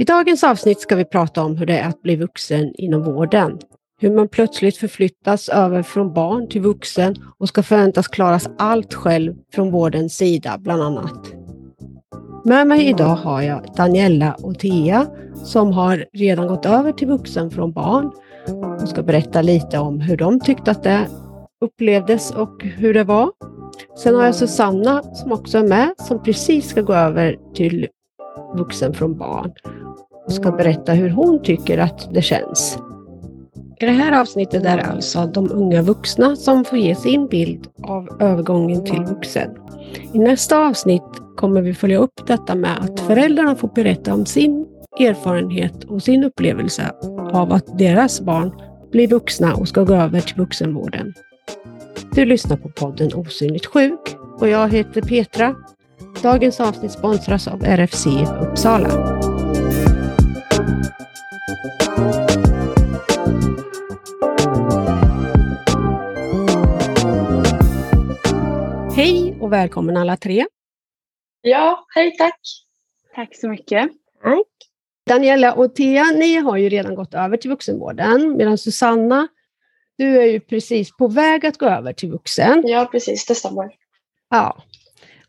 I dagens avsnitt ska vi prata om hur det är att bli vuxen inom vården. Hur man plötsligt förflyttas över från barn till vuxen och ska förväntas klara allt själv från vårdens sida bland annat. Med mig idag har jag Daniela och Thea som har redan gått över till vuxen från barn och ska berätta lite om hur de tyckte att det upplevdes och hur det var. Sen har jag Susanna som också är med som precis ska gå över till vuxen från barn och ska berätta hur hon tycker att det känns. I det här avsnittet är det alltså de unga vuxna som får ge sin bild av övergången till vuxen. I nästa avsnitt kommer vi följa upp detta med att föräldrarna får berätta om sin erfarenhet och sin upplevelse av att deras barn blir vuxna och ska gå över till vuxenvården. Du lyssnar på podden Osynligt sjuk och jag heter Petra. Dagens avsnitt sponsras av RFC Uppsala. Hej och välkommen alla tre. Ja, hej tack. Tack så mycket. Tack. Daniela och Thea, ni har ju redan gått över till vuxenvården medan Susanna, du är ju precis på väg att gå över till vuxen. Ja, precis, det stämmer. Ja.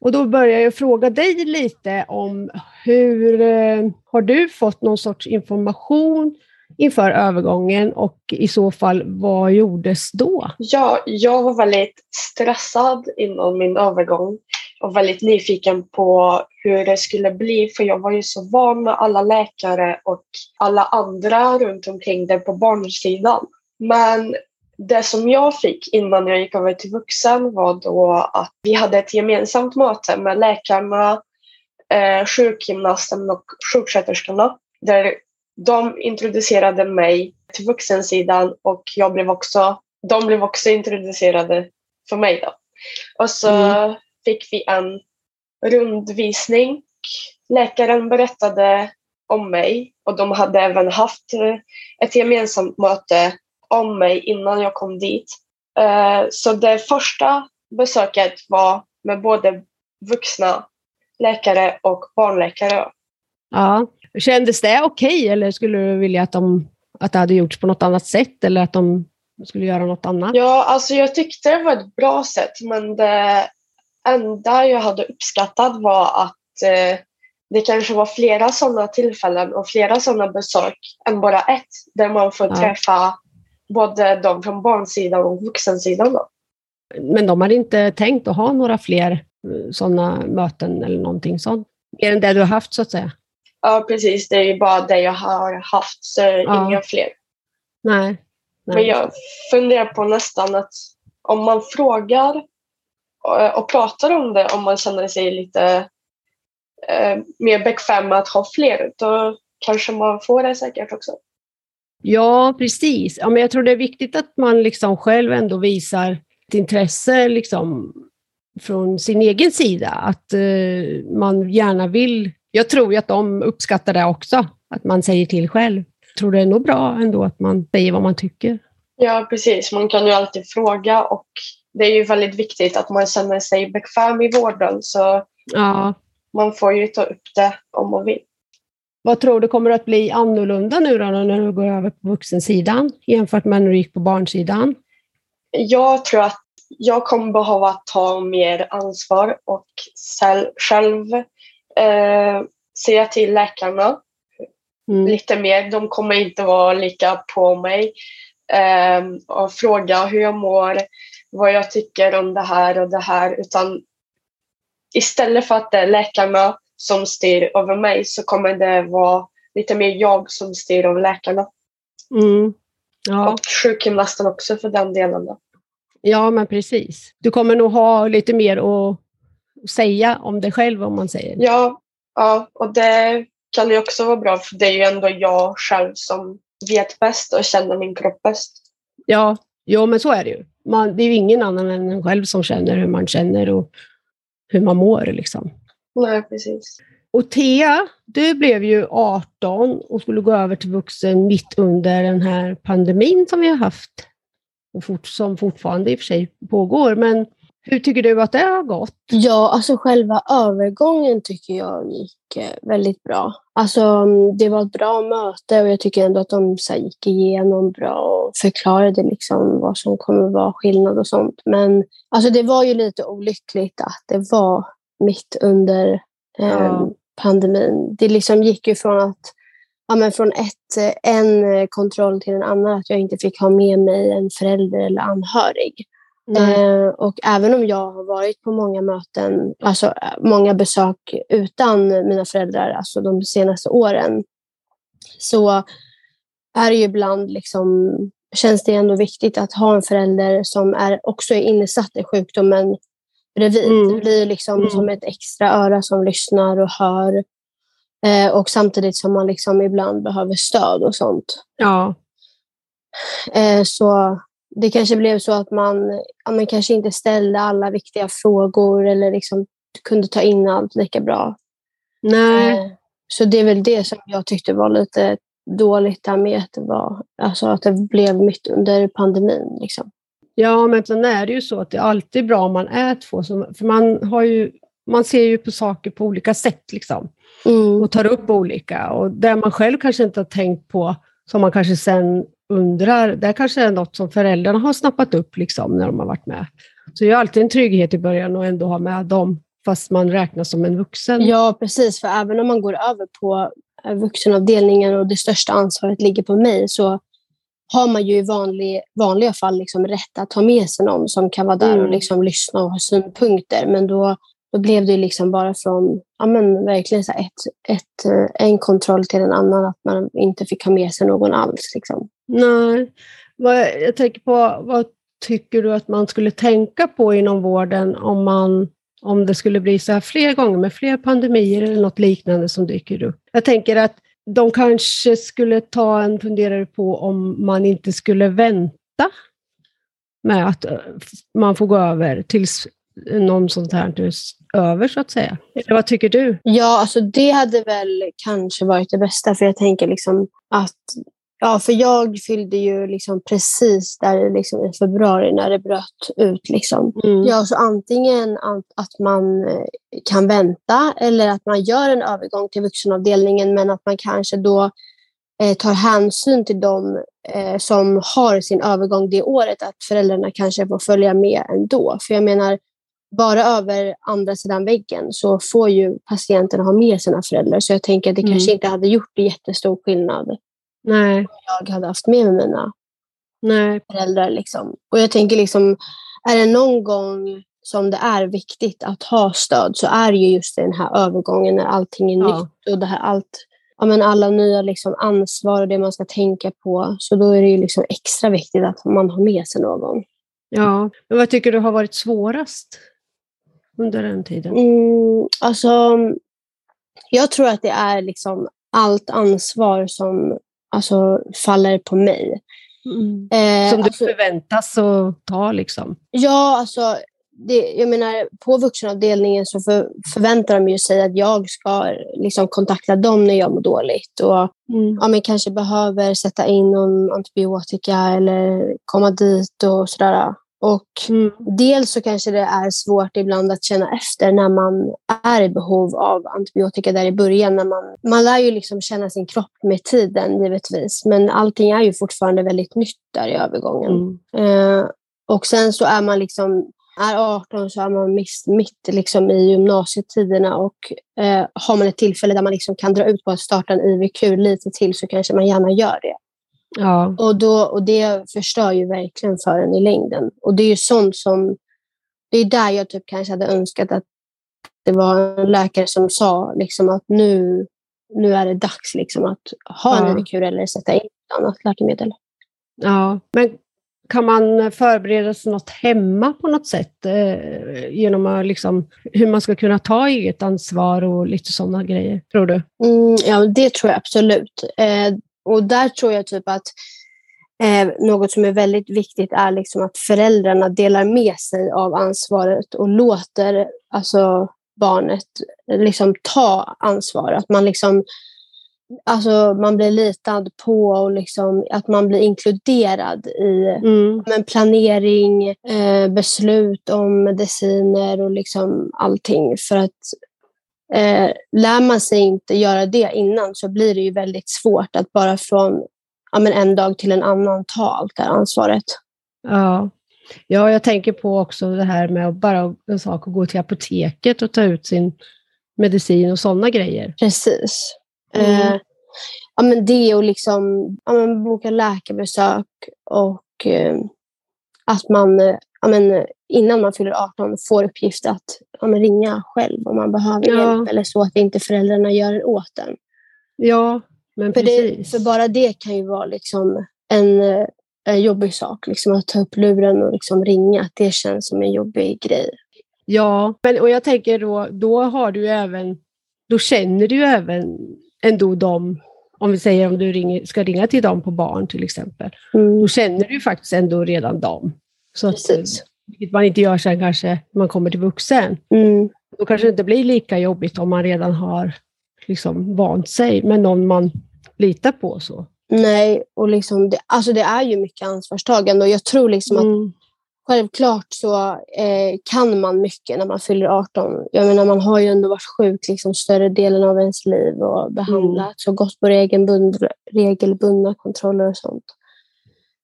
Och då börjar jag fråga dig lite om hur eh, har du fått någon sorts information inför övergången och i så fall vad gjordes då? Ja, jag var väldigt stressad innan min övergång och väldigt nyfiken på hur det skulle bli för jag var ju så van med alla läkare och alla andra runt omkring det på barnsidan. Men det som jag fick innan jag gick över till vuxen var då att vi hade ett gemensamt möte med läkarna, eh, sjukgymnasten och sjuksköterskorna där de introducerade mig till vuxensidan och jag blev också, de blev också introducerade för mig. Då. Och så mm. fick vi en rundvisning. Läkaren berättade om mig och de hade även haft ett gemensamt möte om mig innan jag kom dit. Eh, så det första besöket var med både vuxna läkare och barnläkare. Ja. Kändes det okej eller skulle du vilja att, de, att det hade gjorts på något annat sätt eller att de skulle göra något annat? Ja, alltså jag tyckte det var ett bra sätt men det enda jag hade uppskattat var att eh, det kanske var flera sådana tillfällen och flera sådana besök än bara ett där man får ja. träffa både de från barnsidan och vuxensidan. Då. Men de hade inte tänkt att ha några fler eh, sådana möten eller någonting sånt? Mer än det du har haft så att säga? Ja, precis. Det är ju bara det jag har haft, så ja. inga fler. Nej, nej. Men jag funderar på nästan att om man frågar och, och pratar om det, om man känner sig lite eh, mer bekväm med att ha fler, då kanske man får det säkert också. Ja, precis. Ja, men jag tror det är viktigt att man liksom själv ändå visar ett intresse liksom, från sin egen sida. Att eh, man gärna vill jag tror ju att de uppskattar det också, att man säger till själv. Jag tror det är nog bra ändå att man säger vad man tycker. Ja, precis. Man kan ju alltid fråga och det är ju väldigt viktigt att man känner sig bekväm i vården. Så ja. man får ju ta upp det om man vill. Vad tror du kommer att bli annorlunda nu då när du går över på vuxensidan jämfört med när du gick på barnsidan? Jag tror att jag kommer behöva ta mer ansvar och själv eh, säga till läkarna mm. lite mer. De kommer inte vara lika på mig eh, och fråga hur jag mår, vad jag tycker om det här och det här. Utan istället för att det är läkarna som styr över mig så kommer det vara lite mer jag som styr över läkarna. Mm. Ja. Och sjukgymnasten också för den delen. Då. Ja, men precis. Du kommer nog ha lite mer att säga om dig själv om man säger. Ja, ja, och det kan ju också vara bra för det är ju ändå jag själv som vet bäst och känner min kropp bäst. Ja, jo, men så är det ju. Man, det är ju ingen annan än en själv som känner hur man känner och hur man mår. Liksom. Nej, precis. Och Thea, du blev ju 18 och skulle gå över till vuxen mitt under den här pandemin som vi har haft och fort, som fortfarande i och för sig pågår. Men Hur tycker du att det har gått? Ja, alltså själva övergången tycker jag gick eh, väldigt bra. Alltså mm, det var ett bra möte och jag tycker ändå att de så här, gick igenom bra och förklarade liksom vad som kommer vara skillnad och sånt. Men alltså det var ju lite olyckligt att det var mitt under eh, ja. pandemin. Det liksom gick ju från att ja, men från ett, en kontroll till en annan, att jag inte fick ha med mig en förälder eller anhörig. Eh, och även om jag har varit på många möten, alltså många besök utan mina föräldrar, alltså de senaste åren, så är det ju ibland liksom, känns det ändå viktigt att ha en förälder som är, också är insatt i sjukdomen bredvid. Mm. Det blir liksom mm. som ett extra öra som lyssnar och hör. Eh, och samtidigt som man liksom ibland behöver stöd och sånt. Ja. Eh, så det kanske blev så att man, ja, man kanske inte ställde alla viktiga frågor eller liksom kunde ta in allt lika bra. Nej. Eh, så det är väl det som jag tyckte var lite dåligt där med att det, var, alltså att det blev mitt under pandemin. Liksom. Ja, men sen är det ju så att det är alltid bra om man är två. För man, har ju, man ser ju på saker på olika sätt liksom. Mm. och tar upp olika. Och det man själv kanske inte har tänkt på, som man kanske sen undrar, det kanske är något som föräldrarna har snappat upp liksom, när de har varit med. Så det är alltid en trygghet i början att ändå ha med dem, fast man räknas som en vuxen. Ja, precis. För även om man går över på vuxenavdelningen och det största ansvaret ligger på mig, så har man ju i vanlig, vanliga fall liksom rätt att ta med sig någon som kan vara där mm. och liksom lyssna och ha synpunkter. Men då då blev det liksom bara från ja, men verkligen så ett, ett, eh, en kontroll till en annan, att man inte fick ha med sig någon alls. Liksom. Nej. Jag tänker på, vad tycker du att man skulle tänka på inom vården om, man, om det skulle bli så här fler gånger med fler pandemier eller något liknande som dyker upp? Jag tänker att de kanske skulle ta en funderare på om man inte skulle vänta med att eh, man får gå över tills någon sånt här är över så att säga? Eller vad tycker du? Ja, alltså det hade väl kanske varit det bästa för jag tänker liksom att Ja, för jag fyllde ju liksom precis där liksom i februari när det bröt ut. Liksom. Mm. Ja, så antingen att man eh, kan vänta eller att man gör en övergång till vuxenavdelningen men att man kanske då eh, tar hänsyn till dem eh, som har sin övergång det året, att föräldrarna kanske får följa med ändå. För jag menar, bara över andra sidan väggen så får ju patienterna ha med sina föräldrar. Så jag tänker att det mm. kanske inte hade gjort jättestor skillnad Nej. jag hade haft med mig mina Nej. föräldrar. Liksom. Och jag tänker liksom, är det någon gång som det är viktigt att ha stöd så är ju just den här övergången när allting är ja. nytt och det här allt, ja, men alla nya liksom ansvar och det man ska tänka på. Så då är det ju liksom extra viktigt att man har med sig någon. Ja, men vad tycker du har varit svårast? under den tiden? Mm, alltså, jag tror att det är liksom allt ansvar som alltså, faller på mig. Mm. Eh, som du alltså, förväntas att ta? Liksom. Ja, alltså, det, jag menar, på vuxenavdelningen så för, förväntar de sig att jag ska liksom, kontakta dem när jag mår dåligt. Och mm. ja, men kanske behöver sätta in någon antibiotika eller komma dit och sådär. Och mm. dels så kanske det är svårt ibland att känna efter när man är i behov av antibiotika där i början. När man, man lär ju liksom känna sin kropp med tiden givetvis, men allting är ju fortfarande väldigt nytt där i övergången. Mm. Eh, och sen så är man liksom, är 18 så är man mitt, mitt liksom i gymnasietiderna och eh, har man ett tillfälle där man liksom kan dra ut på att starta en IVQ lite till så kanske man gärna gör det. Ja. Och, då, och det förstör ju verkligen för en i längden. Och det är ju sånt som... Det är där jag typ kanske hade önskat att det var en läkare som sa liksom att nu, nu är det dags liksom att ha en ja. IVQ eller sätta in ett annat läkemedel. Ja, men kan man förbereda sig något hemma på något sätt? Eh, genom att liksom, hur man ska kunna ta eget ansvar och lite sådana grejer, tror du? Mm, ja, det tror jag absolut. Eh, och där tror jag typ att eh, något som är väldigt viktigt är liksom att föräldrarna delar med sig av ansvaret och låter alltså, barnet liksom, ta ansvar. Att man liksom alltså, man blir litad på och liksom, att man blir inkluderad i Mm. men planering, eh, beslut om mediciner och liksom allting. För att eh, lär man sig inte göra det innan så blir det ju väldigt svårt att bara från ja, men en dag till en annan ta allt det här ansvaret. Ja. ja, jag tänker på också det här med att bara en sak att gå till apoteket och ta ut sin medicin och sådana grejer. Precis. Mm. Eh, ja, men det och liksom ja, men boka läkarbesök och eh, att man eh, ja, men, innan man fyller 18 får uppgift att ja, men, ringa själv om man behöver Ja. hjälp eller så att inte föräldrarna gör det åt en. Ja, men För, det, precis. för bara det kan ju vara liksom en, eh, en jobbig sak, liksom att ta upp luren och liksom ringa. Att det känns som en jobbig grej. Ja, men, och jag tänker då, då har du även, då känner du även ändå dem, om vi säger om du ringer, ska ringa till dem på barn till exempel, Mm, då känner du faktiskt ändå redan dem. Så att, precis. vilket man inte gör sen kanske när man kommer till vuxen. Mm, Då kanske det inte blir lika jobbigt om man redan har liksom vant sig med någon man litar på. Så. nej, och liksom det, alltså det är ju mycket ansvarstagande och jag tror liksom att Mm. Självklart så eh, kan man mycket när man fyller 18. Jag menar, man har ju ändå varit sjuk liksom, större delen av ens liv och behandlats och gått på regelbund, regelbundna kontroller och sånt.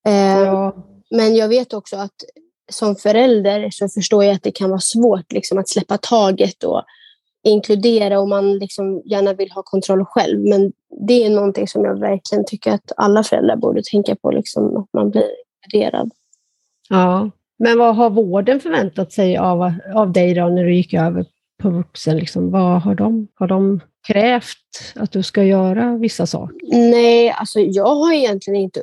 Eh, Ja. Men jag vet också att som förälder så förstår jag att det kan vara svårt liksom, att släppa taget och inkludera och man liksom gärna vill ha kontroll själv. Men det är någonting som jag verkligen tycker att alla föräldrar borde tänka på, liksom, att man blir inkluderad. ja. Men vad har vården förväntat sig av, av dig då när du gick över på vuxen? Liksom, vad har de, har de krävt att du ska göra vissa saker? Nej, alltså jag har egentligen inte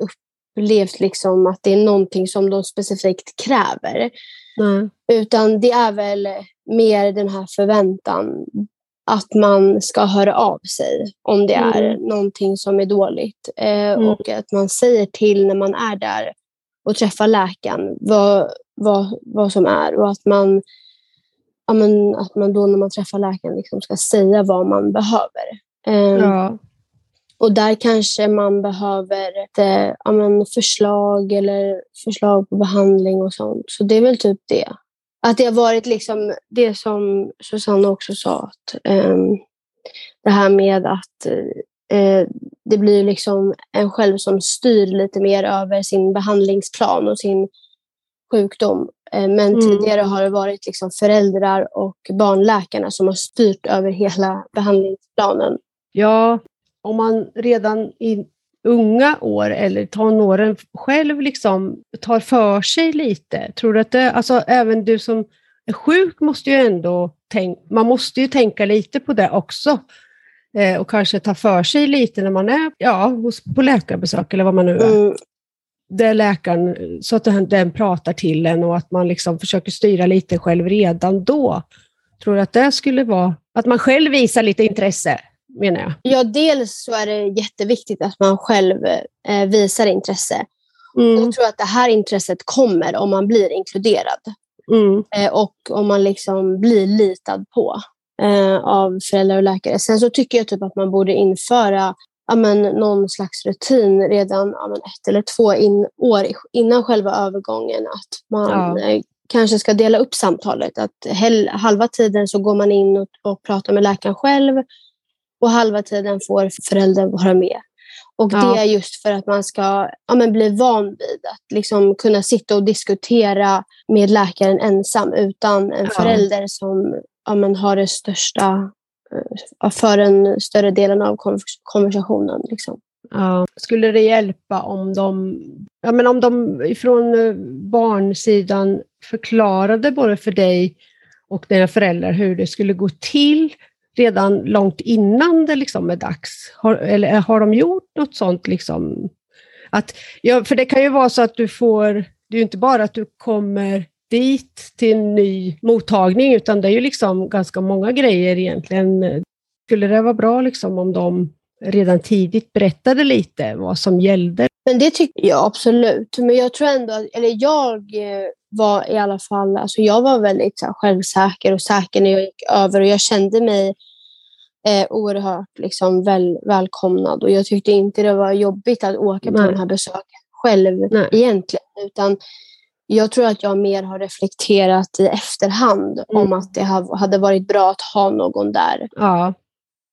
upplevt liksom att det är någonting som de specifikt kräver. Nej. Utan det är väl mer den här förväntan att man ska höra av sig om det är Mm. någonting som är dåligt. Eh, Mm. Och att man säger till när man är där och träffar läkaren vad, vad, vad som är. Och att man, ja, men, att man då när man träffar läkaren liksom ska säga vad man behöver. Eh, Ja. Och där kanske man behöver ett eh, ja, men förslag eller förslag på behandling och sånt. Så det är väl typ det. Att det har varit liksom det som Susanna också sa. Att, ehm, det här med att eh, det blir liksom en själv som styr lite mer över sin behandlingsplan och sin sjukdom. Eh, men Mm. tidigare har det varit liksom föräldrar och barnläkarna som har styrt över hela behandlingsplanen. ja, om man redan i unga år eller tonåren själv liksom tar för sig lite, tror du att det, alltså även du som är sjuk måste ju ändå tänka, man måste ju tänka lite på det också. Eh, och kanske ta för sig lite när man är ja, hos, på läkarbesök eller vad man nu är. Mm, Där läkaren, så att den, den pratar till en och att man liksom försöker styra lite själv redan då. Tror du att det skulle vara, att man själv visar lite intresse, menar jag? Ja, dels så är det jätteviktigt att man själv eh, visar intresse. Mm. Jag tror att det här intresset kommer om man blir inkluderad Mm. eh, och om man liksom blir litad på eh, av föräldrar och läkare. Sen så tycker jag typ att man borde införa ja, men, någon slags rutin redan ja, men, ett eller två in, år innan själva övergången. Att man Ja. eh, kanske ska dela upp samtalet. Att hel, halva tiden så går man in och, och pratar med läkaren själv och halva tiden får föräldern vara med. Och Ja. det är just för att man ska ja, men bli van vid att liksom kunna sitta och diskutera med läkaren ensam utan en Ja. förälder som ja, men har det största eh, för en större delen av konvers- konversationen. Liksom. Ja. Skulle det hjälpa om de, ja, men om de från eh, barnsidan förklarade både för dig och dina föräldrar hur det skulle gå till redan långt innan det liksom är dags? Har, eller har de gjort något sånt? Liksom? Att, ja, för det kan ju vara så att du får, det är ju inte bara att du kommer dit till en ny mottagning, utan det är ju liksom ganska många grejer egentligen. Skulle det vara bra liksom om de redan tidigt berättade lite vad som gällde? Men det tycker jag absolut. Men jag tror ändå, att- eller jag eh, var i alla fall, alltså jag var väldigt så här, självsäker och säker när jag gick över och jag kände mig eh, oerhört liksom väl, välkomnad och jag tyckte inte det var jobbigt att åka på Nej. de här besöken själv Nej. egentligen. Utan jag tror att jag mer har reflekterat i efterhand Mm. om att det ha- hade varit bra att ha någon där. Ja,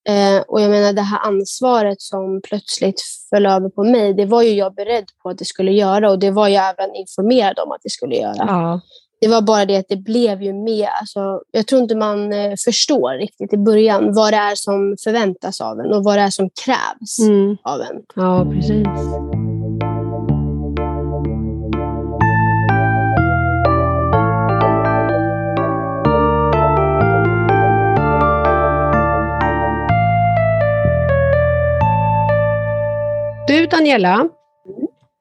Eh, och jag menar det här ansvaret som plötsligt föll över på mig, det var ju jag beredd på att det skulle göra och det var jag även informerad om att det skulle göra. ja, Det var bara det att det blev ju mer, alltså, jag tror inte man eh, förstår riktigt i början vad det är som förväntas av en och vad det är som krävs mm. av en. ja precis. Du Daniela,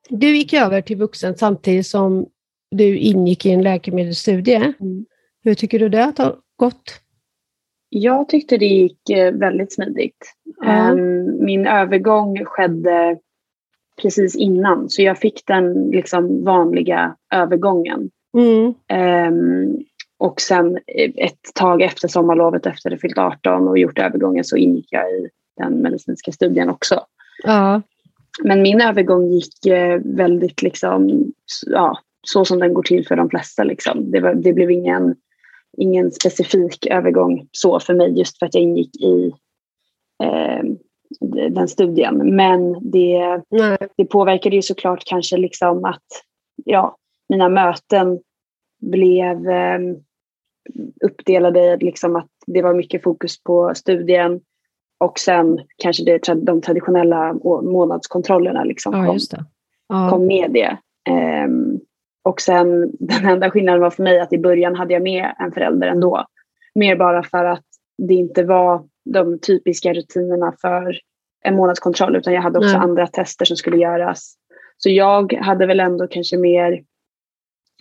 du gick över till vuxen samtidigt som du ingick i en läkemedelsstudie. Mm. Hur tycker du det har gått? Jag tyckte det gick eh, väldigt smidigt. Ehm, Min övergång skedde precis innan, så jag fick den liksom vanliga övergången. Mm. Ehm, och sen eh, ett tag efter sommarlovet, efter jag fyllt 18 och gjort övergången, så ingick jag i den medicinska studien också. Ja, Men min övergång gick eh, väldigt liksom, ja, så som den går till för de flesta. Liksom. Det, var, det blev ingen, ingen specifik övergång så för mig just för att jag ingick i eh, den studien. Men det, nej. det påverkade ju såklart kanske liksom att ja, mina möten blev eh, uppdelade liksom att det var mycket fokus på studien och sen kanske det, de traditionella månadskontrollerna liksom Ja, kom. Ja. kom med det. Ehm, och sen den enda skillnaden var för mig att i början hade jag med en förälder ändå. Mer bara för att det inte var de typiska rutinerna för en månadskontroll utan jag hade också Nej. andra tester som skulle göras. Så jag hade väl ändå kanske mer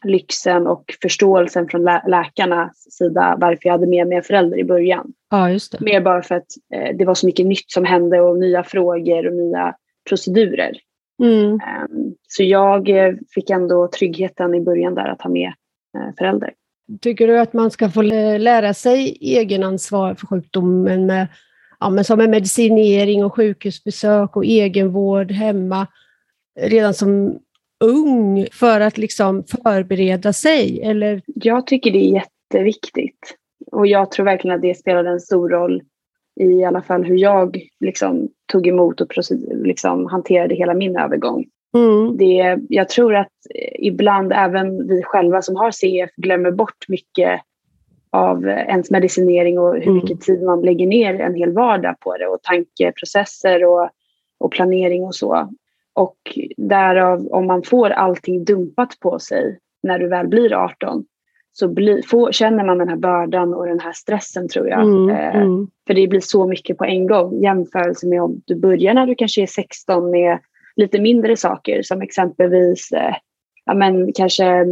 lyxen och förståelsen från lä- läkarnas sida varför jag hade med mig en förälder i början. ja, just det. Mer bara för att eh, det var så mycket nytt som hände och nya frågor och nya procedurer. Mm. Ehm, Så jag eh, fick ändå tryggheten i början där att ha med eh, förälder. Tycker du att man ska få lä- lära sig egenansvar för sjukdomen med, ja, men som med medicinering och sjukhusbesök och egenvård hemma redan som ung för att liksom förbereda sig? Eller, Jag tycker det är jätteviktigt. Och jag tror verkligen att det spelade en stor roll i alla fall hur jag liksom tog emot och liksom hanterade hela min övergång. mm, Det, jag tror att ibland även vi själva som har CF glömmer bort mycket av ens medicinering och hur Mm. mycket tid man lägger ner en hel vardag på det och tankeprocesser och, och planering och så. Och därav om man får allting dumpat på sig när du väl blir 18 så bli, får, känner man den här bördan och den här stressen tror jag. mm, Eh, mm, för det blir så mycket på en gång jämfört med om du börjar när du kanske är 16 med lite mindre saker som exempelvis eh, ja, men kanske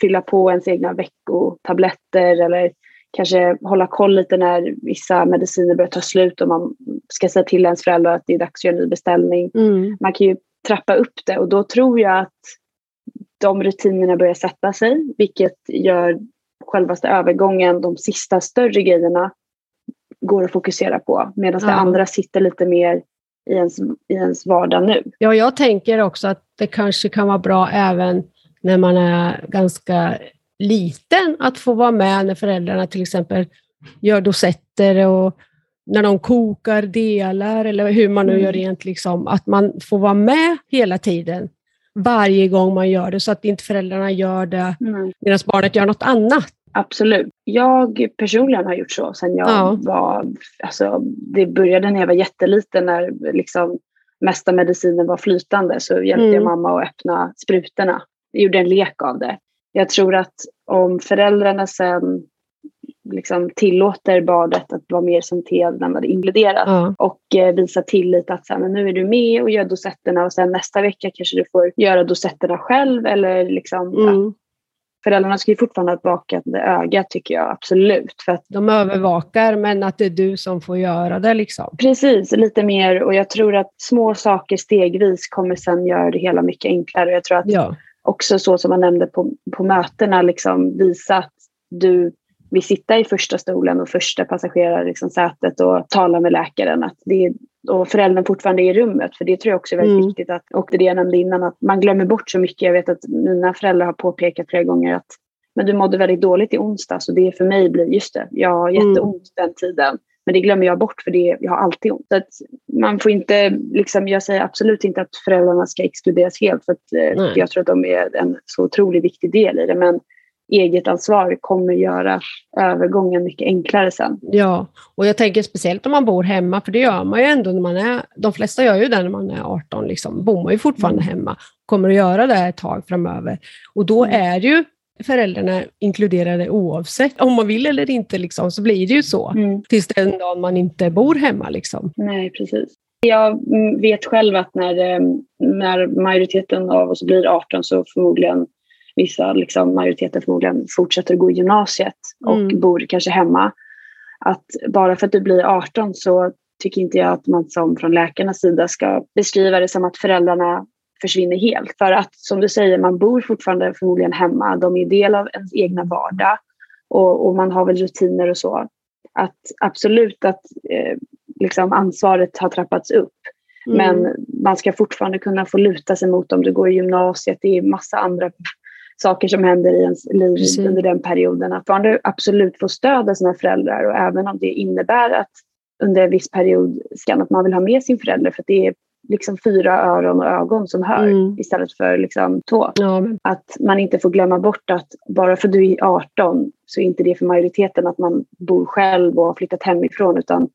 fylla på ens egna veckotabletter eller kanske hålla koll lite när vissa mediciner börjar ta slut och man ska säga till ens föräldrar att det är dags att göra en ny beställning. mm. Man kan ju trappa upp det och då tror jag att de rutinerna börjar sätta sig vilket gör självaste övergången, de sista större grejerna går att fokusera på medan det Ja. andra sitter lite mer i ens, i ens vardag nu. Ja, jag tänker också att det kanske kan vara bra även när man är ganska liten att få vara med när föräldrarna till exempel gör dosetter och när de kokar delar eller hur man nu Mm. gör rent, liksom, att man får vara med hela tiden varje gång man gör det så att inte föräldrarna gör det medan barnet gör något annat. Absolut. Jag personligen har gjort så sen jag Ja. var, alltså det började när jag var jätteliten när liksom mesta medicinen var flytande så hjälpte Mm. jag mamma att öppna sprutorna. Jag gjorde en lek av det. Jag tror att om föräldrarna sen liksom tillåter barnet att vara mer som te när man är inkluderat Ja. och eh, visa tillit att så här, men nu är du med och gör dosetterna och sen nästa vecka kanske du får göra dosetterna själv eller liksom, ja, Mm. föräldrarna ska ju fortfarande ha ett vakande öga tycker jag absolut. För att, De övervakar men att det är du som får göra det. Liksom. precis, lite mer och jag tror att små saker stegvis kommer sen göra det hela mycket enklare. Jag tror att Ja. också så som man nämnde på, på mötena, liksom visa att du vill sitta i första stolen och första passagerarsätet liksom, sätet och tala med läkaren. Att det är, och föräldern fortfarande är i rummet. För det tror jag också är väldigt mm. viktigt. Att, och det jag nämnde innan, att man glömmer bort så mycket. Jag vet att mina föräldrar har påpekat flera gånger att men du mådde väldigt dåligt i onsdag så det för mig blir, just det, jag har jätteont mm. den tiden. Men det glömmer jag bort för det, jag har alltid ont. Så att man får inte, liksom, jag säger absolut inte att föräldrarna ska exkluderas helt för att, eh, jag tror att de är en så otroligt viktig del i det. Men eget ansvar kommer göra övergången mycket enklare sen. Ja, och jag tänker speciellt om man bor hemma, för det gör man ju ändå när man är, de flesta gör ju det när man är 18, liksom, bor man ju fortfarande mm. hemma, kommer att göra det ett tag framöver. Och då mm. är ju föräldrarna inkluderade oavsett om man vill eller inte, liksom, så blir det ju så. Mm. Tills den dagen man inte bor hemma. Liksom. Nej, precis. Jag vet själv att när, eh, när majoriteten av oss blir 18 så förmodligen vissa liksom, majoriteter förmodligen fortsätter gå i gymnasiet och mm. bor kanske hemma. Att bara för att du blir 18 så tycker inte jag att man som från läkarnas sida ska beskriva det som att föräldrarna försvinner helt. För att som du säger, man bor fortfarande förmodligen hemma. De är del av ens egna vardag och, och man har väl rutiner och så. Att absolut att eh, liksom ansvaret har trappats upp. Mm. Men man ska fortfarande kunna få luta sig mot om du går i gymnasiet. Det är massa andra saker som händer i ens liv Precis. under den perioden. Att man absolut får stöd av sina föräldrar och även om det innebär att under en viss period att man vill ha med sin förälder för att det är liksom fyra öron och ögon som hör mm. istället för liksom två. Ja. Att man inte får glömma bort att bara för att du är 18 så är inte det för majoriteten att man bor själv och har flyttat hemifrån utan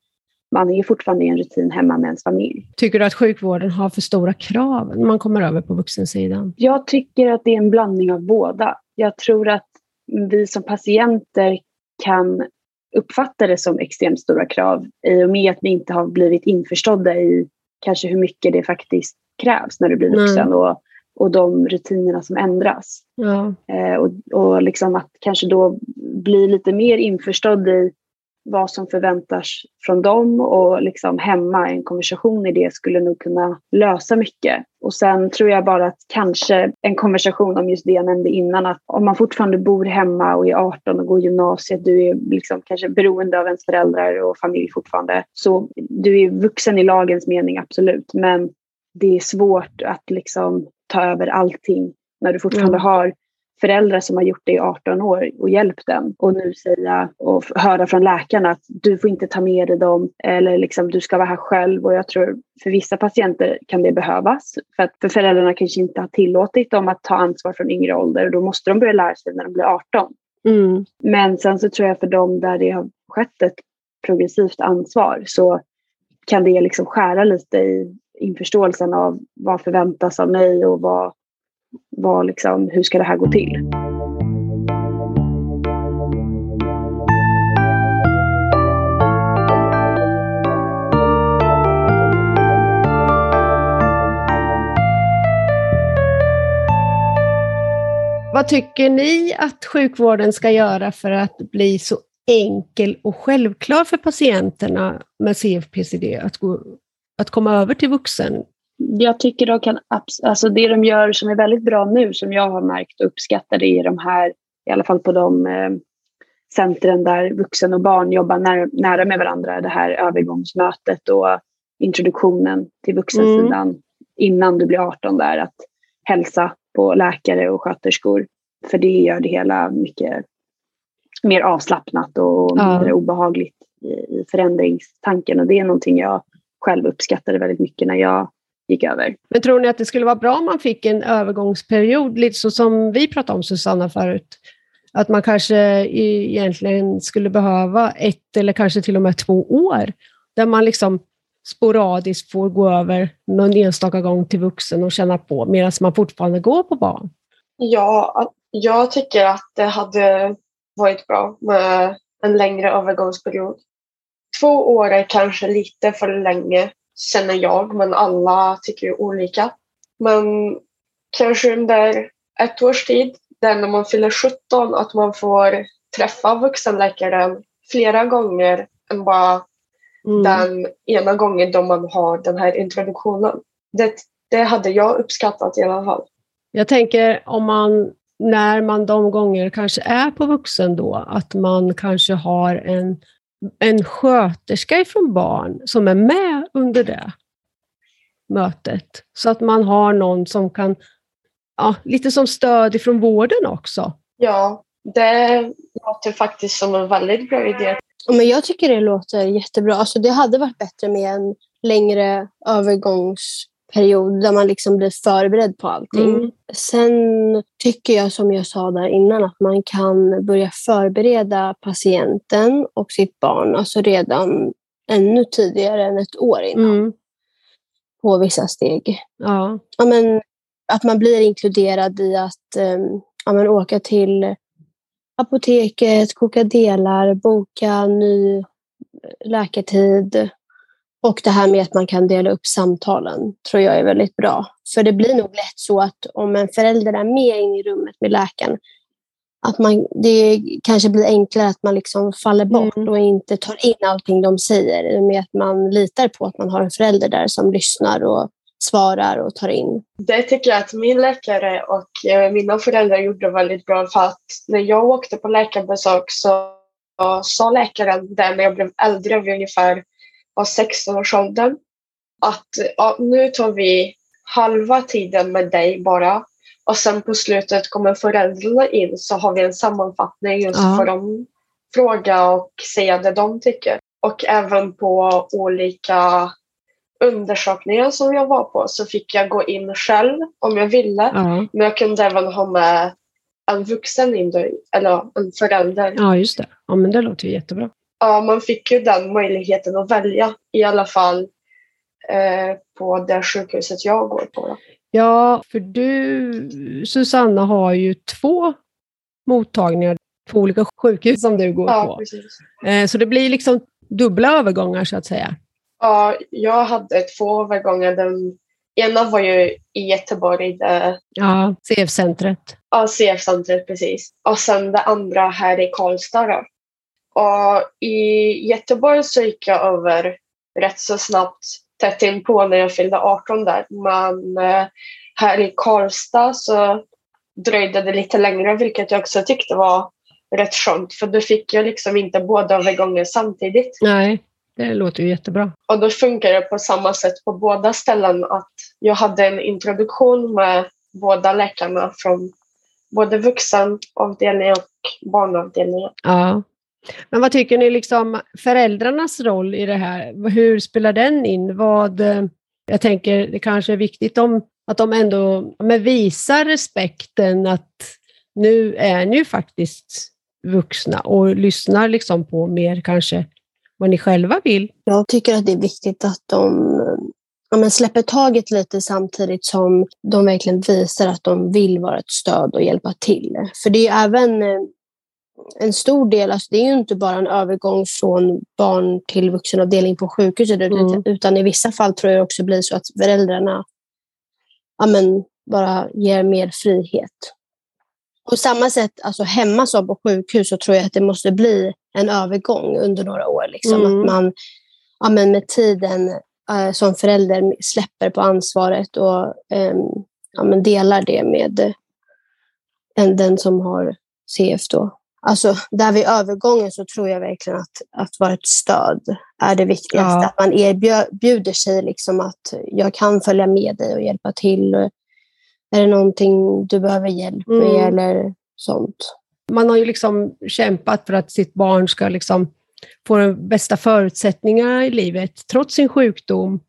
man är fortfarande i en rutin hemma med ens familj. Tycker du att sjukvården har för stora krav när man kommer över på vuxensidan? Jag tycker att det är en blandning av båda. Jag tror att vi som patienter kan uppfatta det som extremt stora krav i och med att vi inte har blivit införstådda i kanske hur mycket det faktiskt krävs när du blir vuxen och, och de rutinerna som ändras. Ja. Eh, och och liksom att kanske då bli lite mer införstådd i vad som förväntas från dem och liksom hemma en konversation i det skulle nog kunna lösa mycket. Och sen tror jag bara att kanske en konversation om just det jag nämnde innan att om man fortfarande bor hemma och är 18 och går gymnasiet, du är liksom kanske beroende av ens föräldrar och familj fortfarande. Så du är vuxen i lagens mening absolut, men det är svårt att liksom ta över allting när du fortfarande mm. har föräldrar som har gjort det i 18 år och hjälpt dem och nu säga och höra från läkarna att du får inte ta med dig dem eller liksom du ska vara här själv och jag tror för vissa patienter kan det behövas för att för föräldrarna kanske inte har tillåtit dem att ta ansvar från yngre ålder och då måste de börja lära sig när de blir 18. Mm. Men sen så tror jag för dem där det har skett ett progressivt ansvar så kan det liksom skära lite i införståelsen av vad förväntas av mig och vad var liksom, hur ska det här gå till? Vad tycker ni att sjukvården ska göra för att bli så enkel och självklar för patienterna med CFPCD att, gå, att komma över till vuxen jag tycker de kan, alltså det de gör som är väldigt bra nu som jag har märkt och uppskattar det är de här, i alla fall på de eh, centren där vuxen och barn jobbar nära, nära med varandra, det här övergångsmötet och introduktionen till vuxensidan mm. innan du blir 18 där, att hälsa på läkare och sköterskor. För det gör det hela mycket mer avslappnat och mindre ja. obehagligt i, i förändringstanken och det är någonting jag själv uppskattade väldigt mycket när jag gick över. Men tror ni att det skulle vara bra om man fick en övergångsperiod, lite så som vi pratade om Susanna förut? Att man kanske egentligen skulle behöva ett eller kanske till och med två år, där man liksom sporadiskt får gå över någon enstaka gång till vuxen och känna på medan man fortfarande går på barn? Ja, jag tycker att det hade varit bra med en längre övergångsperiod. Två år är kanske lite för länge känner jag, men alla tycker ju olika. Men kanske under ett års tid, där när man fyller 17, att man får träffa vuxenläkaren flera gånger än bara mm. den ena gången då man har den här introduktionen. Det, det hade jag uppskattat i alla fall. Jag tänker om man när man de gånger kanske är på vuxen då, att man kanske har en, en sköterska ifrån barn som är med under det mötet. Så att man har någon som kan, ja, lite som stöd ifrån vården också. Ja, det låter faktiskt som en väldigt bra idé. Men jag tycker det låter jättebra. Alltså det hade varit bättre med en längre övergångsperiod där man liksom blir förberedd på allting. Mm. Sen tycker jag som jag sa där innan att man kan börja förbereda patienten och sitt barn alltså redan ännu tidigare än ett år innan Mm. på vissa steg. Ja. Ja, men, att man blir inkluderad i att um, ja, men, åka till apoteket, koka delar, boka ny läkartid. Och det här med att man kan dela upp samtalen tror jag är väldigt bra. För det blir nog lätt så att om en förälder är med in i rummet med läkaren att man, det kanske blir enklare att man liksom faller bort Mm. och inte tar in allting de säger. Med att man litar på att man har en förälder där som lyssnar och svarar och tar in. Det tycker jag att min läkare och eh, mina föräldrar gjorde väldigt bra för att när jag åkte på läkarbesök så sa läkaren där när jag blev äldre, vid ungefär var 16-årsåldern, att ja, nu tar vi halva tiden med dig bara och sen på slutet kommer föräldrarna in så har vi en sammanfattning just Ja. för dem fråga och säga det de tycker. Och även på olika undersökningar som jag var på så fick jag gå in själv om jag ville. Ja. Men jag kunde även ha med en vuxen in eller en förälder. ja, just det. Ja, men det låter ju jättebra. Ja, man fick ju den möjligheten att välja i alla fall eh, på det sjukhuset jag går på. Då. Ja, för du, Susanna, har ju två mottagningar på olika sjukhus som du går Ja, på. precis. Eh, Så det blir liksom dubbla övergångar så att säga. Ja, jag hade två övergångar. Den ena var ju i Göteborg, det Ja, CF-centret. Ja, CF-centret precis. Och sen det andra här i Karlstad. Då. Och i Göteborg så gick jag över rätt så snabbt tätt in på när jag fyllde 18 där. Men eh, här i Karlstad så dröjde det lite längre vilket jag också tyckte var rätt skönt för då fick jag liksom inte båda övergångar samtidigt. Nej, det låter ju jättebra. Och då funkar det på samma sätt på båda ställen att jag hade en introduktion med båda läkarna från både vuxenavdelningen och barnavdelningen. Ja. Men vad tycker ni liksom föräldrarnas roll i det här? Hur spelar den in? Vad, eh, jag tänker det kanske är viktigt om, att de ändå men visar respekten att nu är ni ju faktiskt vuxna och lyssnar liksom på mer kanske vad ni själva vill. Jag tycker att det är viktigt att de ja, men släpper taget lite samtidigt som de verkligen visar att de vill vara ett stöd och hjälpa till. För det är ju även eh, en stor del, alltså det är ju inte bara en övergång från barn till vuxenavdelning på sjukhuset Mm. utan i vissa fall tror jag också blir så att föräldrarna ja, men, bara ger mer frihet. På samma sätt, alltså hemma som på sjukhus, så tror jag att det måste bli en övergång under några år. Liksom. Mm. Att man ja, men med tiden eh, som förälder släpper på ansvaret och ehm, ja, men delar det med eh, den som har CF. Då. Alltså, där vid övergången så tror jag verkligen att, att vara ett stöd är det viktigaste. Ja. Att man erbjuder sig liksom att jag kan följa med dig och hjälpa till. Är det någonting du behöver hjälp med Mm. eller sånt? Man har ju liksom kämpat för att sitt barn ska liksom få de bästa förutsättningarna i livet, trots sin sjukdom.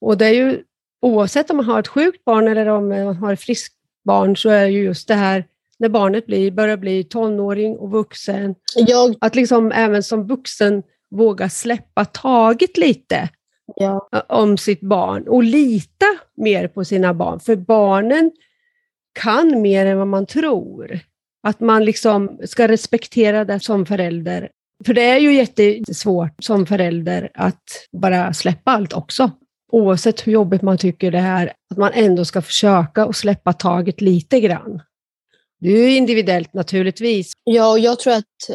Och det är ju, oavsett om man har ett sjukt barn eller om man har ett friskt barn, så är ju just det här när barnet blir, börjar bli tonåring och vuxen, Jag, att liksom även som vuxen våga släppa taget lite ja, om sitt barn och lita mer på sina barn. För barnen kan mer än vad man tror. Att man liksom ska respektera det som förälder. För det är ju jättesvårt som förälder att bara släppa allt också. Oavsett hur jobbigt man tycker det är, att man ändå ska försöka och släppa taget lite grann. Det är ju individuellt naturligtvis. Ja, och jag tror att,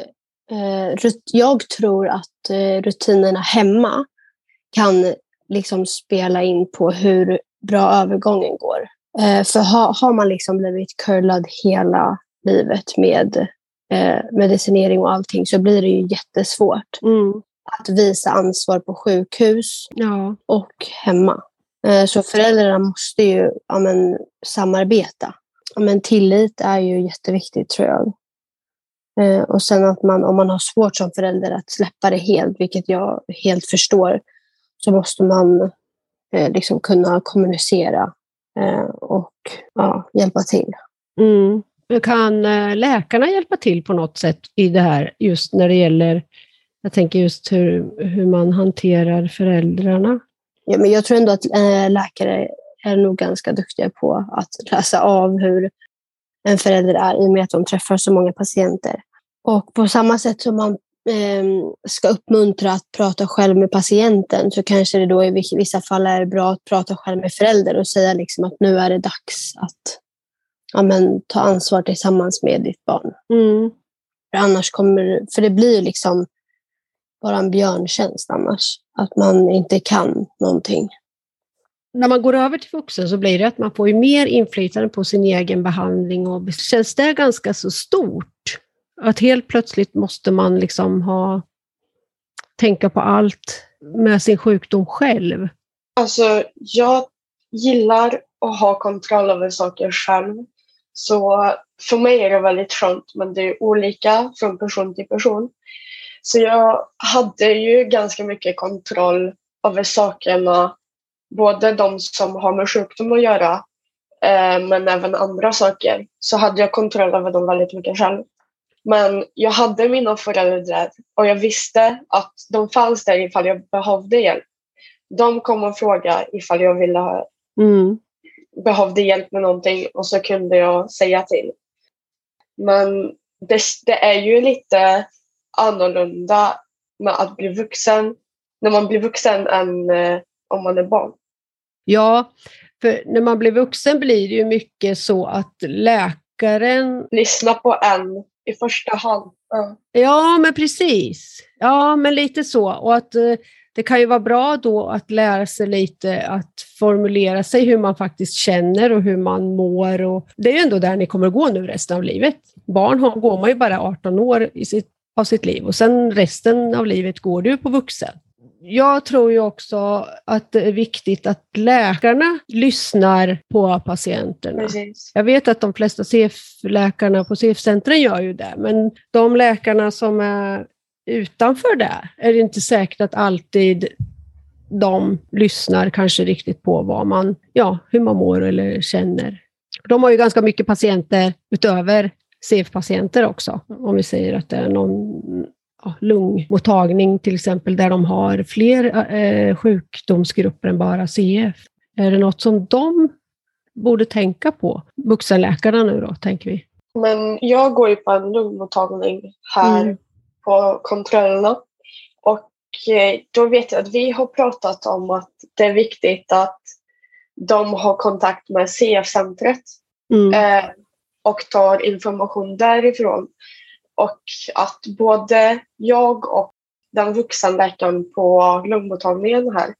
eh, jag tror att eh, rutinerna hemma kan liksom spela in på hur bra övergången går. Eh, för ha, har man liksom blivit curlad hela livet med eh, medicinering och allting så blir det ju jättesvårt Mm. att visa ansvar på sjukhus Ja. och hemma. Eh, så föräldrarna måste ju ja, men, samarbeta. Men tillit är ju jätteviktigt tror jag. Eh, och sen att man, om man har svårt som förälder att släppa det helt, vilket jag helt förstår, så måste man eh, liksom kunna kommunicera eh, och ja, hjälpa till. Mm. Kan läkarna hjälpa till på något sätt i det här, just när det gäller, jag tänker just hur, hur man hanterar föräldrarna? Ja, men jag tror ändå att läkare är nog ganska duktiga på att läsa av hur en förälder är i och med att de träffar så många patienter. Och på samma sätt som man eh, ska uppmuntra att prata själv med patienten så kanske det då i vi- vissa fall är bra att prata själv med förälder och säga liksom att nu är det dags att ja, men, ta ansvar tillsammans med ditt barn. Mm. För annars kommer, för det blir liksom bara en björntjänst annars. Att man inte kan någonting. När man går över till vuxen så blir det att man får ju mer inflytande på sin egen behandling och känns det ganska så stort? Att helt plötsligt måste man liksom ha, tänka på allt med sin sjukdom själv. Alltså, jag gillar att ha kontroll över saker själv. Så för mig är det väldigt skönt, men det är olika från person till person. Så jag hade ju ganska mycket kontroll över sakerna, både de som har med sjukdom att göra, eh, men även andra saker. Så hade jag kontroll över dem väldigt mycket själv. Men jag hade mina föräldrar och jag visste att de fanns där ifall jag behövde hjälp. De kom och frågade ifall jag ville ha, Mm. behövde hjälp med någonting och så kunde jag säga till. Men det, det är ju lite annorlunda med att bli vuxen när man blir vuxen än eh, om man är barn. Ja, för när man blir vuxen blir det ju mycket så att läkaren Lyssna på en i första hand. Ja. Ja, men precis. Ja, men lite så. Och att eh, det kan ju vara bra då att lära sig lite att formulera sig hur man faktiskt känner och hur man mår. Och det är ju ändå där ni kommer att gå nu resten av livet. Barn har, går man ju bara 18 år i sitt, av sitt liv och sen resten av livet går du på vuxen. Jag tror ju också att det är viktigt att läkarna lyssnar på patienterna. Precis. Jag vet att de flesta CF-läkarna på CF-centren gör ju det, men de läkarna som är utanför det är det inte säkert att alltid de lyssnar kanske riktigt på vad man, ja, hur man mår eller känner. De har ju ganska mycket patienter utöver CF-patienter också. Om vi säger att det är någon ja, lungmottagning till exempel där de har fler eh, sjukdomsgrupper än bara CF. Är det något som de borde tänka på? Vuxenläkarna nu då, tänker vi. Men jag går ju på en lungmottagning här Mm. på kontrollerna. Och eh, då vet jag att vi har pratat om att det är viktigt att de har kontakt med CF-centret Mm. eh, och tar information därifrån. Och att både jag och den vuxenläkaren på lungmottagningen här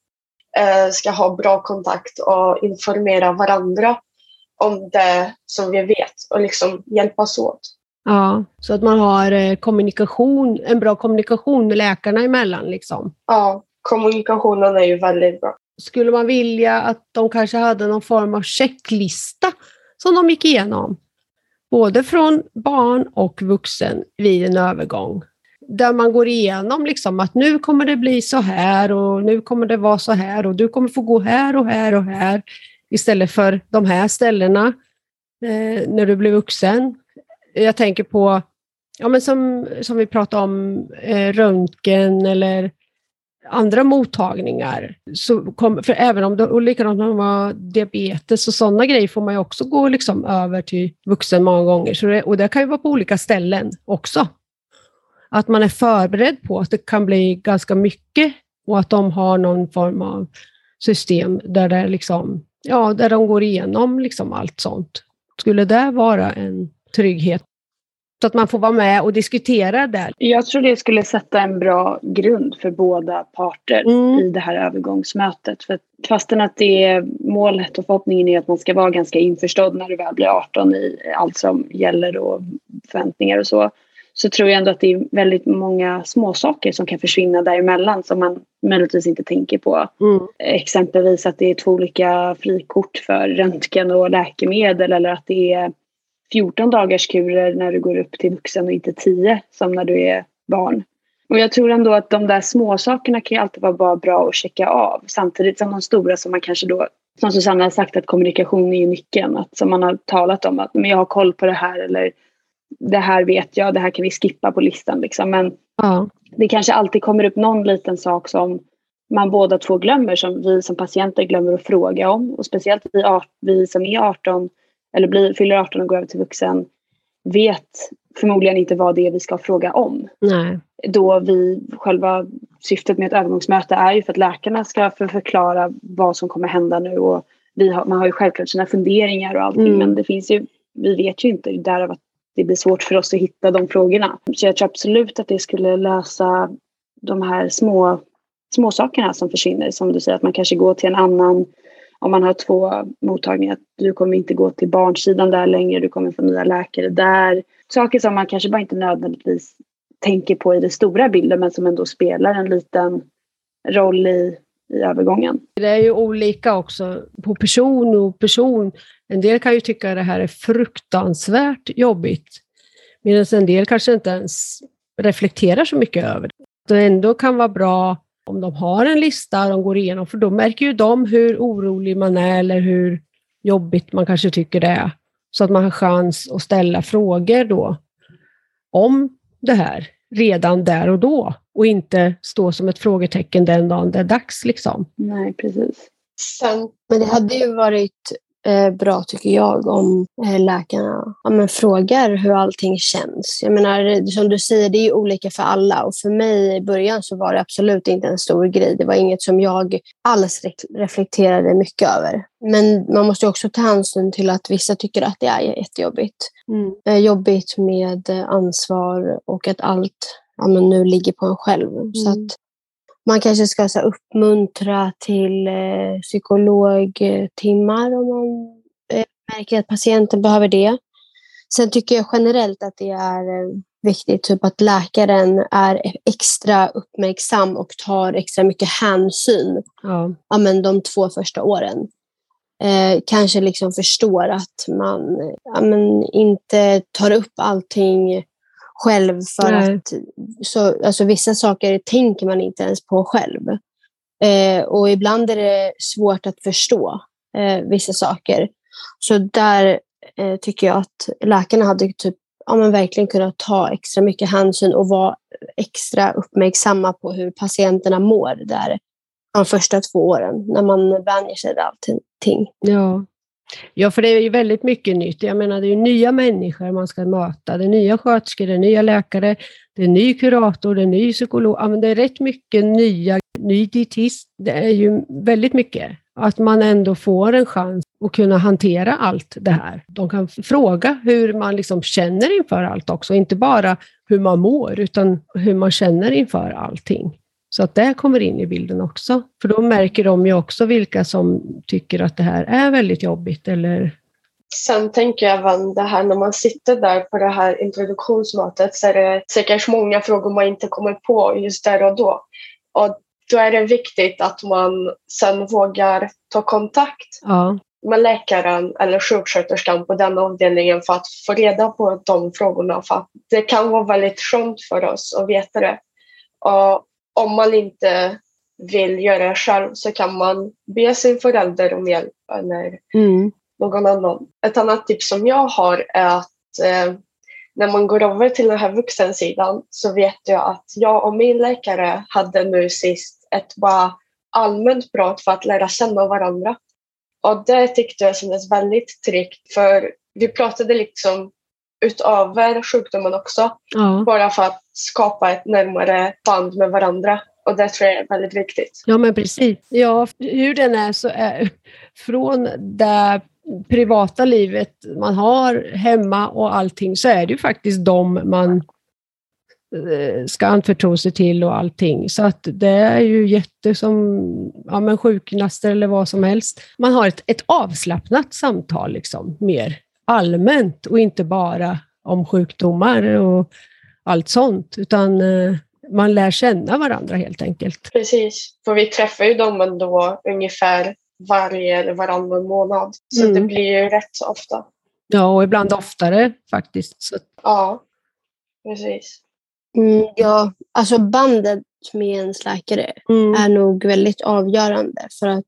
eh, ska ha bra kontakt och informera varandra om det som vi vet och liksom hjälpas åt. Ja, så att man har eh, kommunikation, en bra kommunikation med läkarna emellan. Liksom. Ja, kommunikationen är ju väldigt bra. Skulle man vilja att de kanske hade någon form av checklista som de gick igenom? Både från barn och vuxen vid en övergång. Där man går igenom liksom att nu kommer det bli så här och nu kommer det vara så här och du kommer få gå här och här och här istället för de här ställena eh, när du blir vuxen. Jag tänker på, ja, men som, som vi pratade om, eh, röntgen eller andra mottagningar. Så kom, för även om det och likadant när man har diabetes och sådana grejer får man ju också gå liksom över till vuxen många gånger. Så det, och det kan ju vara på olika ställen också. Att man är förberedd på att det kan bli ganska mycket och att de har någon form av system där, det liksom, ja, där de går igenom liksom allt sånt. Skulle det vara en trygghet? Så att man får vara med och diskutera där. Jag tror det skulle sätta en bra grund för båda parter mm. i det här övergångsmötet. För fastän att det är målet och förhoppningen är att man ska vara ganska införstådd när du väl blir 18 i allt som gäller och förväntningar och så. Så tror jag ändå att det är väldigt många små saker som kan försvinna däremellan som man möjligtvis inte tänker på. Mm. Exempelvis att det är två olika frikort för röntgen och läkemedel eller att det är 14 dagars kurer när du går upp till vuxen och inte 10 som när du är barn. Och jag tror ändå att de där små sakerna kan ju alltid vara bra att checka av samtidigt som de stora som man kanske då som Susanna har sagt att kommunikation är nyckeln. Att som man har talat om att men jag har koll på det här eller det här vet jag, det här kan vi skippa på listan. Liksom. Men ja. det kanske alltid kommer upp någon liten sak som man båda två glömmer som vi som patienter glömmer att fråga om. Och speciellt vi, vi som är 18 eller blir, fyller 18 och går över till vuxen vet förmodligen inte vad det är vi ska fråga om. Nej. Då vi, själva syftet med ett övergångsmöte är ju för att läkarna ska för förklara vad som kommer hända nu och vi har, man har ju självklart sina funderingar och allting mm. men det finns ju, vi vet ju inte därav att det blir svårt för oss att hitta de frågorna. Så jag tror absolut att det skulle lösa de här små, små sakerna som försvinner. Som du säger att man kanske går till en annan om man har två mottagningar, att du kommer inte gå till barnsidan där längre, du kommer få nya läkare där. Saker som man kanske bara inte nödvändigtvis tänker på i den stora bilden men som ändå spelar en liten roll i, i övergången. Det är ju olika också på person och person. En del kan ju tycka att det här är fruktansvärt jobbigt medan en del kanske inte ens reflekterar så mycket över det. Det ändå kan vara bra om de har en lista de går igenom, för då märker ju de hur orolig man är eller hur jobbigt man kanske tycker det är. Så att man har chans att ställa frågor då om det här redan där och då och inte stå som ett frågetecken den dagen det är dags. Liksom. Nej, precis. Sen, men det hade ju varit bra, tycker jag, om eh, läkarna ja, men frågar hur allting känns. Jag menar, som du säger, det är olika för alla och för mig i början så var det absolut inte en stor grej. Det var inget som jag alls reflekterade mycket över. Men man måste också ta hänsyn till att vissa tycker att det är jättejobbigt. Mm. Eh, jobbigt med ansvar och att allt ja, men nu ligger på en själv. Mm. Så att man kanske ska så, uppmuntra till eh, psykologtimmar om man eh, märker att patienten behöver det. Sen tycker jag generellt att det är eh, viktigt typ att läkaren är extra uppmärksam och tar extra mycket hänsyn ja. Ja, men de två första åren. Eh, kanske liksom förstår att man ja, men inte tar upp allting själv för Nej. att så, alltså vissa saker tänker man inte ens på själv. Eh, och ibland är det svårt att förstå eh, vissa saker. Så där eh, tycker jag att läkarna hade typ, ja, men verkligen kunnat ta extra mycket hänsyn och vara extra uppmärksamma på hur patienterna mår där de första två åren när man vänjer sig vid allting. Ja. Ja, för det är ju väldigt mycket nytt. Jag menar, det är ju nya människor man ska möta. Det är nya sköterskor, det är nya läkare, det är ny kurator, det är ny psykolog. Ja, men det är rätt mycket nya, ny dietist. Det är ju väldigt mycket. Att man ändå får en chans att kunna hantera allt det här. De kan fråga hur man liksom känner inför allt också, inte bara hur man mår, utan hur man känner inför allting. Så att det kommer in i bilden också. För då märker de ju också vilka som tycker att det här är väldigt jobbigt. Eller... Sen tänker jag även det här när man sitter där på det här introduktionsmötet så är det säkert många frågor man inte kommer på just där och då. Och då är det viktigt att man sen vågar ta kontakt ja. med läkaren eller sjuksköterskan på den avdelningen för att få reda på de frågorna. För det kan vara väldigt skönt för oss att veta det. Och om man inte vill göra det själv så kan man be sin förälder om hjälp eller mm. någon annan. Ett annat tips som jag har är att eh, när man går över till den här vuxensidan så vet jag att jag och min läkare hade nu sist ett bara allmänt prat för att lära känna varandra. Och det tyckte jag kändes väldigt tryggt för vi pratade liksom utöver sjukdomen också. Ja. Bara för att skapa ett närmare band med varandra. Och det tror jag är väldigt viktigt. Ja, men precis. Ja, hur den är så är från det privata livet man har hemma och allting så är det ju faktiskt de man eh, ska anförtro sig till och allting. Så att det är ju jätte som ja, men sjukgymnaster eller vad som helst. Man har ett, ett avslappnat samtal liksom, mer allmänt och inte bara om sjukdomar och allt sånt, utan eh, man lär känna varandra helt enkelt. Precis, för vi träffar ju dem ändå ungefär varje eller varannan månad. Så Mm. det blir ju rätt så ofta. Ja, och ibland oftare faktiskt. Så, Ja, precis. Mm, ja, alltså bandet med ens läkare mm, är nog väldigt avgörande för att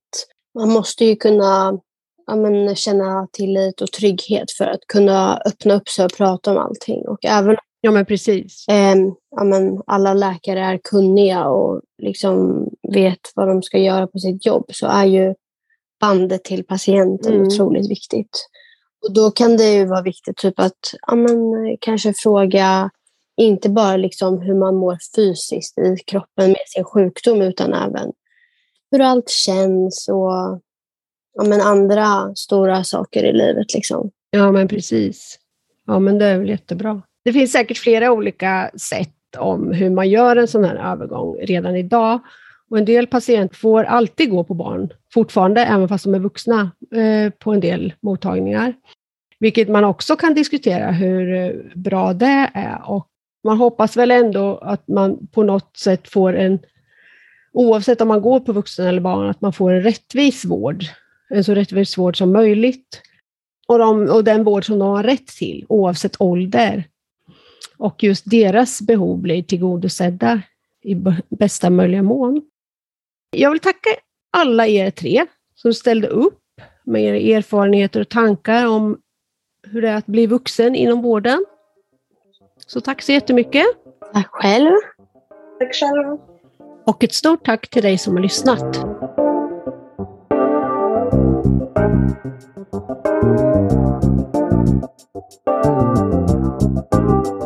man måste ju kunna ja, men, känna tillit och trygghet för att kunna öppna upp sig och prata om allting. Och även ja, men precis. om ja, men, alla läkare är kunniga och liksom vet vad de ska göra på sitt jobb så är ju bandet till patienten Mm. otroligt viktigt. Och då kan det ju vara viktigt typ att ja, men, eh, kanske fråga inte bara liksom hur man mår fysiskt i kroppen med sin sjukdom utan även hur allt känns och ja, men andra stora saker i livet. Liksom. Ja, men precis. Ja, men det är väl jättebra. Det finns säkert flera olika sätt om hur man gör en sån här övergång redan idag. Och en del patienter får alltid gå på barn, fortfarande, även fast de är vuxna, eh, på en del mottagningar. Vilket man också kan diskutera hur eh, bra det är. Och man hoppas väl ändå att man på något sätt får en, oavsett om man går på vuxen eller barn, att man får en rättvis vård. En så rättvis vård som möjligt och, de, och den vård som de har rätt till, oavsett ålder. Och just deras behov blir tillgodosedda i bästa möjliga mån. Jag vill tacka alla er tre som ställde upp med era erfarenheter och tankar om hur det är att bli vuxen inom vården. Så tack så jättemycket. Tack själv. Tack själv. Och ett stort tack till dig som har lyssnat. Thank you.